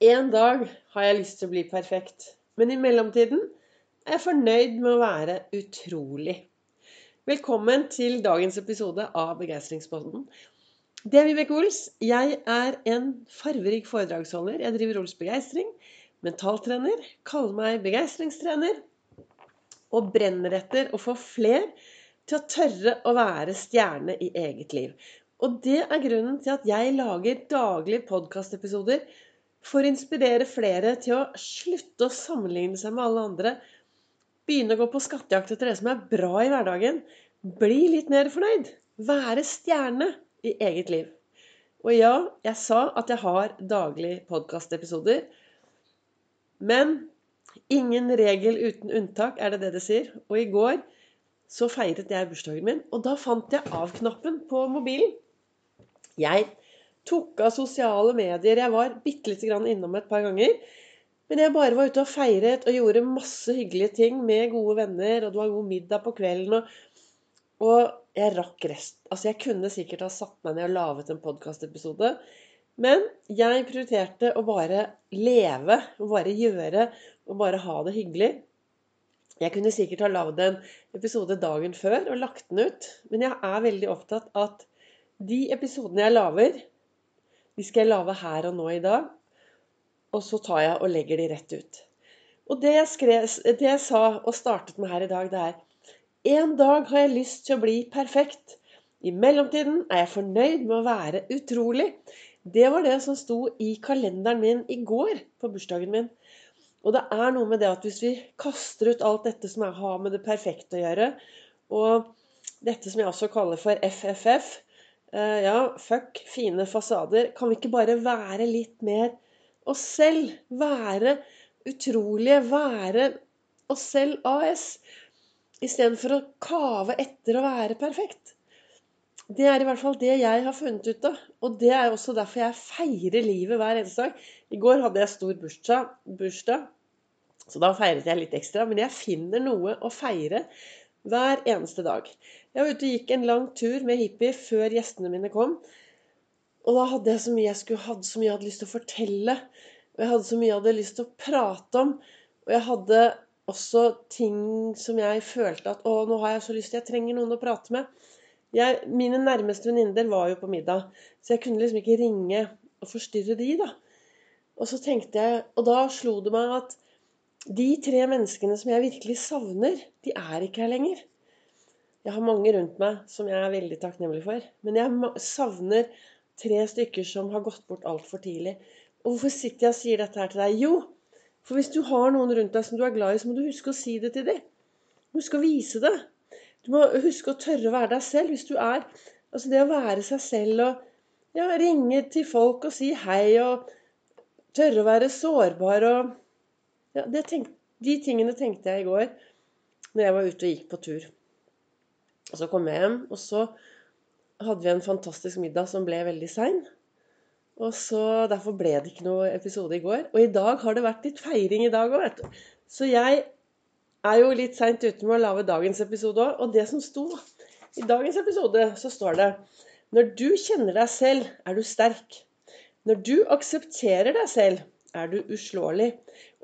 En dag har jeg lyst til å bli perfekt, men i mellomtiden er jeg fornøyd med å være utrolig. Velkommen til dagens episode av Begeistringspodden. Det er Vibeke Ols. Jeg er en farverik foredragsholder. Jeg driver Ols Begeistring. Mentaltrener. Kaller meg begeistringstrener. Og brenner etter å få fler til å tørre å være stjerne i eget liv. Og det er grunnen til at jeg lager daglige podkastepisoder for å inspirere flere til å slutte å sammenligne seg med alle andre. Begynne å gå på skattejakt etter det som er bra i hverdagen. Bli litt mer fornøyd. Være stjerne i eget liv. Og ja, jeg sa at jeg har daglige podkastepisoder. Men ingen regel uten unntak, er det det det sier. Og i går så feiret jeg bursdagen min, og da fant jeg av-knappen på mobilen. Jeg tok av sosiale medier. Jeg var bitte lite grann innom et par ganger. Men jeg bare var ute og feiret og gjorde masse hyggelige ting med gode venner. Og det var god middag på kvelden. Og, og jeg rakk rest. Altså, jeg kunne sikkert ha satt meg ned og laget en podkastepisode. Men jeg prioriterte å bare leve, og bare gjøre, og bare ha det hyggelig. Jeg kunne sikkert ha lagd en episode dagen før og lagt den ut. Men jeg er veldig opptatt at de episodene jeg lager, de skal jeg lage her og nå i dag. Og så tar jeg og legger de rett ut. Og det jeg, skrev, det jeg sa og startet med her i dag, det er En dag har jeg lyst til å bli perfekt. I mellomtiden er jeg fornøyd med å være utrolig. Det var det som sto i kalenderen min i går på bursdagen min. Og det er noe med det at hvis vi kaster ut alt dette som har med det perfekte å gjøre, og dette som jeg også kaller for FFF, Uh, ja, fuck fine fasader. Kan vi ikke bare være litt mer oss selv? Være utrolige. Være oss selv AS. Istedenfor å kave etter å være perfekt. Det er i hvert fall det jeg har funnet ut av. Og det er også derfor jeg feirer livet hver eneste dag. I går hadde jeg stor bursdag, bursdag, så da feiret jeg litt ekstra. Men jeg finner noe å feire hver eneste dag. Jeg var ute og gikk en lang tur med hippie før gjestene mine kom. Og da hadde jeg så mye jeg skulle, hadde så mye jeg hadde lyst til å fortelle. Og jeg hadde så mye jeg hadde lyst til å prate om. Og jeg hadde også ting som jeg følte at Å, nå har jeg så lyst til Jeg trenger noen å prate med. Jeg, mine nærmeste venninner var jo på middag, så jeg kunne liksom ikke ringe og forstyrre de, da. Og så tenkte jeg Og da slo det meg at de tre menneskene som jeg virkelig savner, de er ikke her lenger. Jeg har mange rundt meg som jeg er veldig takknemlig for. Men jeg savner tre stykker som har gått bort altfor tidlig. Og hvorfor sitter jeg og sier dette her til deg? Jo, for hvis du har noen rundt deg som du er glad i, så må du huske å si det til dem. Husk å vise det. Du må huske å tørre å være deg selv. Hvis du er Altså det å være seg selv og ja, ringe til folk og si hei og tørre å være sårbar og ja, tenk, de tingene tenkte jeg i går når jeg var ute og gikk på tur. Og så kom jeg hjem, og så hadde vi en fantastisk middag som ble veldig sein. Og så Derfor ble det ikke noe episode i går. Og i dag har det vært litt feiring i dag òg, vet du. Så jeg er jo litt seint ute med å lage dagens episode òg. Og det som sto i dagens episode, så står det Når du kjenner deg selv, er du sterk. Når du aksepterer deg selv, er du uslåelig.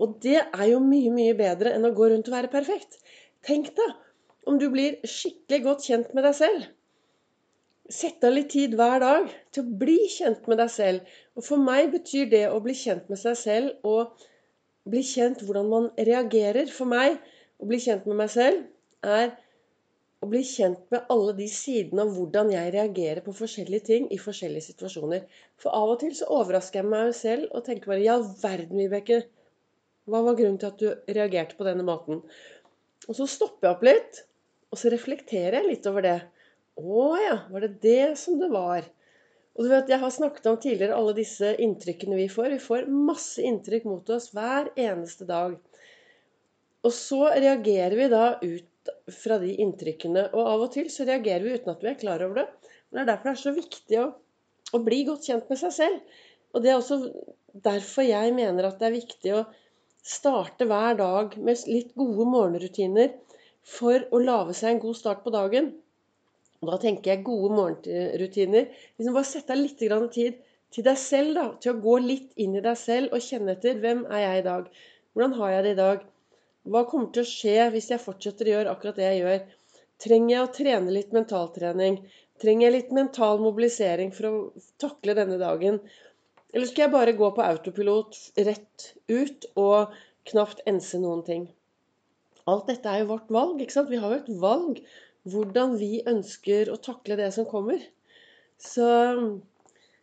Og det er jo mye, mye bedre enn å gå rundt og være perfekt. Tenk deg om du blir skikkelig godt kjent med deg selv. Sett av litt tid hver dag til å bli kjent med deg selv. Og for meg betyr det å bli kjent med seg selv og bli kjent hvordan man reagerer. For meg å bli kjent med meg selv er å bli kjent med alle de sidene av hvordan jeg reagerer på forskjellige ting i forskjellige situasjoner. For av og til så overrasker jeg meg selv og tenker bare Ja, verden, Vibeke. Hva var grunnen til at du reagerte på denne måten? Og så stopper jeg opp litt, og så reflekterer jeg litt over det. Å ja, var det det som det var? Og du vet, Jeg har snakket om tidligere alle disse inntrykkene vi får. Vi får masse inntrykk mot oss hver eneste dag. Og så reagerer vi da ut fra de inntrykkene. Og av og til så reagerer vi uten at vi er klar over det. Men det er derfor det er så viktig å, å bli godt kjent med seg selv. Og det er også derfor jeg mener at det er viktig å starte hver dag med litt gode morgenrutiner for å lage seg en god start på dagen. Og da tenker jeg gode morgenrutiner. Liksom bare sette av litt tid til deg selv, da. Til å gå litt inn i deg selv og kjenne etter. Hvem er jeg i dag? Hvordan har jeg det i dag? Hva kommer til å skje hvis jeg fortsetter å gjøre akkurat det jeg gjør? Trenger jeg å trene litt mentaltrening? Trenger jeg litt mental mobilisering for å takle denne dagen? Eller skal jeg bare gå på autopilot rett ut og knapt ense noen ting? Alt dette er jo vårt valg. ikke sant? Vi har jo et valg hvordan vi ønsker å takle det som kommer. Så,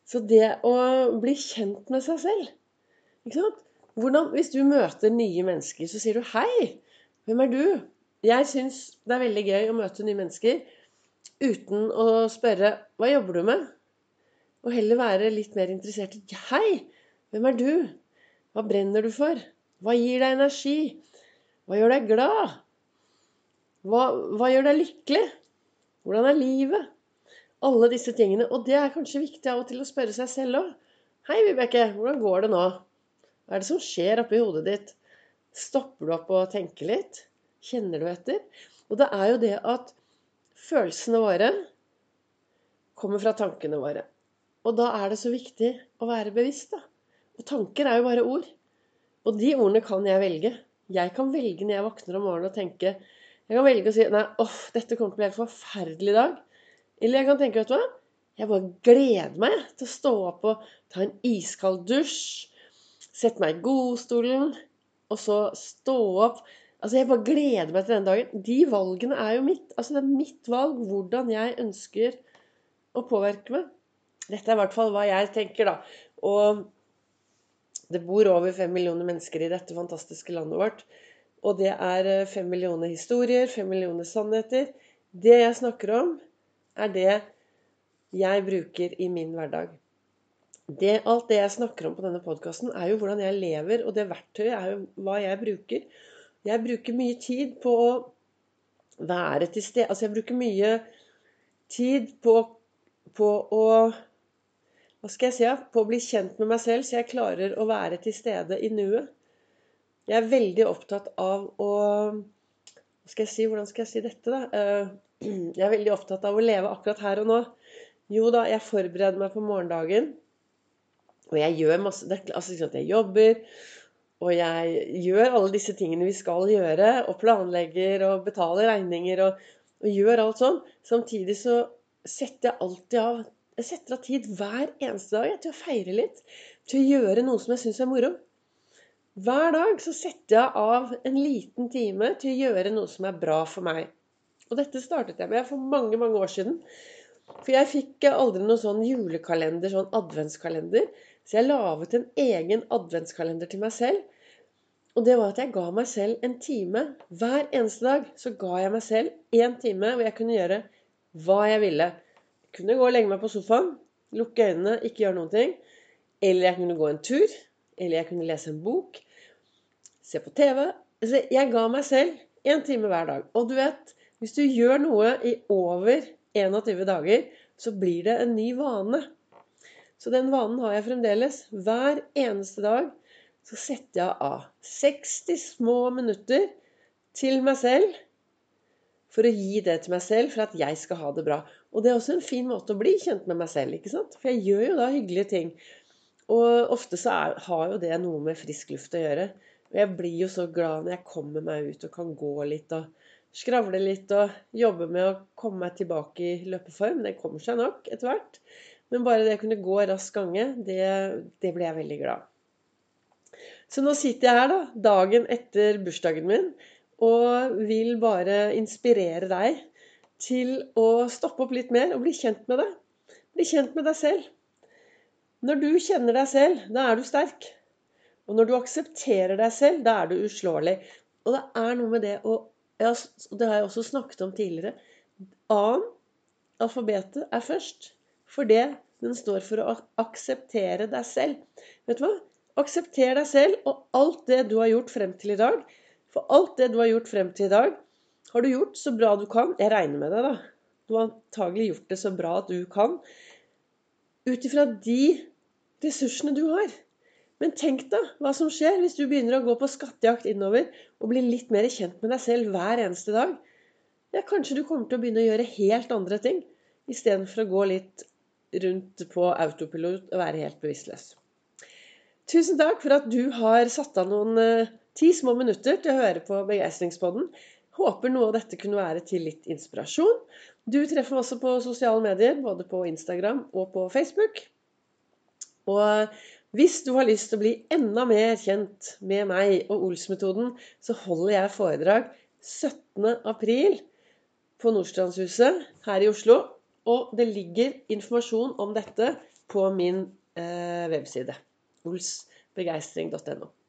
så det å bli kjent med seg selv ikke sant? Hvordan, Hvis du møter nye mennesker, så sier du 'Hei, hvem er du?' Jeg syns det er veldig gøy å møte nye mennesker uten å spørre 'Hva jobber du med?' Og heller være litt mer interessert i 'Hei, hvem er du? Hva brenner du for? Hva gir deg energi? Hva gjør deg glad? Hva, hva gjør deg lykkelig? Hvordan er livet? Alle disse tingene. Og det er kanskje viktig av og til å spørre seg selv òg. Hei, Vibeke. Hvordan går det nå? Hva er det som skjer oppi hodet ditt? Stopper du opp og tenker litt? Kjenner du etter? Og det er jo det at følelsene våre kommer fra tankene våre. Og da er det så viktig å være bevisst, da. Og tanker er jo bare ord. Og de ordene kan jeg velge. Jeg kan velge når jeg våkner om morgenen og tenke Jeg kan velge å si nei, åh, dette kommer til å bli en forferdelig dag. Eller jeg kan tenke, vet du hva Jeg bare gleder meg til å stå opp og ta en iskald dusj. Sette meg i godstolen, og så stå opp. Altså, Jeg bare gleder meg til den dagen. De valgene er jo mitt. Altså, Det er mitt valg hvordan jeg ønsker å påvirke meg. Dette er i hvert fall hva jeg tenker, da. Og det bor over fem millioner mennesker i dette fantastiske landet vårt. Og det er eh, fem millioner historier, fem millioner sannheter. Det jeg snakker om, er det jeg bruker i min hverdag. Det, alt det jeg snakker om på denne podkasten, er jo hvordan jeg lever, og det verktøyet er jo hva jeg bruker. Jeg bruker mye tid på å være til stede Altså, jeg bruker mye tid på, på å hva skal jeg si, på å bli kjent med meg selv, så jeg klarer å være til stede i nuet. Jeg er veldig opptatt av å hva skal jeg si, Hvordan skal jeg si dette, da? Eh, jeg er veldig opptatt av å leve akkurat her og nå. Jo da, jeg forbereder meg på morgendagen. Og jeg gjør masse Altså jeg jobber, og jeg gjør alle disse tingene vi skal gjøre, og planlegger og betaler regninger og, og gjør alt sånn. Samtidig så setter jeg alltid av jeg setter av tid hver eneste dag til å feire litt. Til å gjøre noe som jeg syns er moro. Hver dag så setter jeg av en liten time til å gjøre noe som er bra for meg. Og dette startet jeg med for mange, mange år siden. For jeg fikk aldri noen sånn julekalender, sånn adventskalender. Så jeg laget en egen adventskalender til meg selv. Og det var at jeg ga meg selv en time. Hver eneste dag så ga jeg meg selv én time hvor jeg kunne gjøre hva jeg ville Jeg kunne gå og legge meg på sofaen, lukke øynene, ikke gjøre noen ting. Eller jeg kunne gå en tur. Eller jeg kunne lese en bok. Se på TV. Altså, jeg ga meg selv én time hver dag. Og du vet, hvis du gjør noe i over 21 dager, så blir det en ny vane. Så den vanen har jeg fremdeles. Hver eneste dag så setter jeg av 60 små minutter til meg selv for å gi det til meg selv for at jeg skal ha det bra. Og det er også en fin måte å bli kjent med meg selv, ikke sant? For jeg gjør jo da hyggelige ting. Og ofte så er, har jo det noe med frisk luft å gjøre. Og jeg blir jo så glad når jeg kommer meg ut og kan gå litt og skravle litt og jobbe med å komme meg tilbake i løpeform. Det kommer seg nok etter hvert. Men bare det å kunne gå rask gange, det, det ble jeg veldig glad. Så nå sitter jeg her, da, dagen etter bursdagen min, og vil bare inspirere deg til å stoppe opp litt mer og bli kjent med det. Bli kjent med deg selv. Når du kjenner deg selv, da er du sterk. Og når du aksepterer deg selv, da er du uslåelig. Og det er noe med det å Det har jeg også snakket om tidligere. A-en, alfabetet, er først. For det den står for å akseptere deg selv. Vet du hva? Aksepter deg selv og alt det du har gjort frem til i dag. For alt det du har gjort frem til i dag, har du gjort så bra du kan. Jeg regner med det, da. Du har antagelig gjort det så bra at du kan. Ut ifra de ressursene du har. Men tenk da hva som skjer hvis du begynner å gå på skattejakt innover og blir litt mer kjent med deg selv hver eneste dag. Ja, kanskje du kommer til å begynne å gjøre helt andre ting istedenfor å gå litt rundt på autopilot og være helt bevisstløs. Tusen takk for at du har satt av noen eh, ti små minutter til å høre på Begeistringspodden. Håper noe av dette kunne være til litt inspirasjon. Du treffer meg også på sosiale medier, både på Instagram og på Facebook. Og hvis du har lyst til å bli enda mer kjent med meg og Ols-metoden, så holder jeg foredrag 17. april på Nordstrandshuset her i Oslo. Og det ligger informasjon om dette på min eh, webside olsbegeistring.no.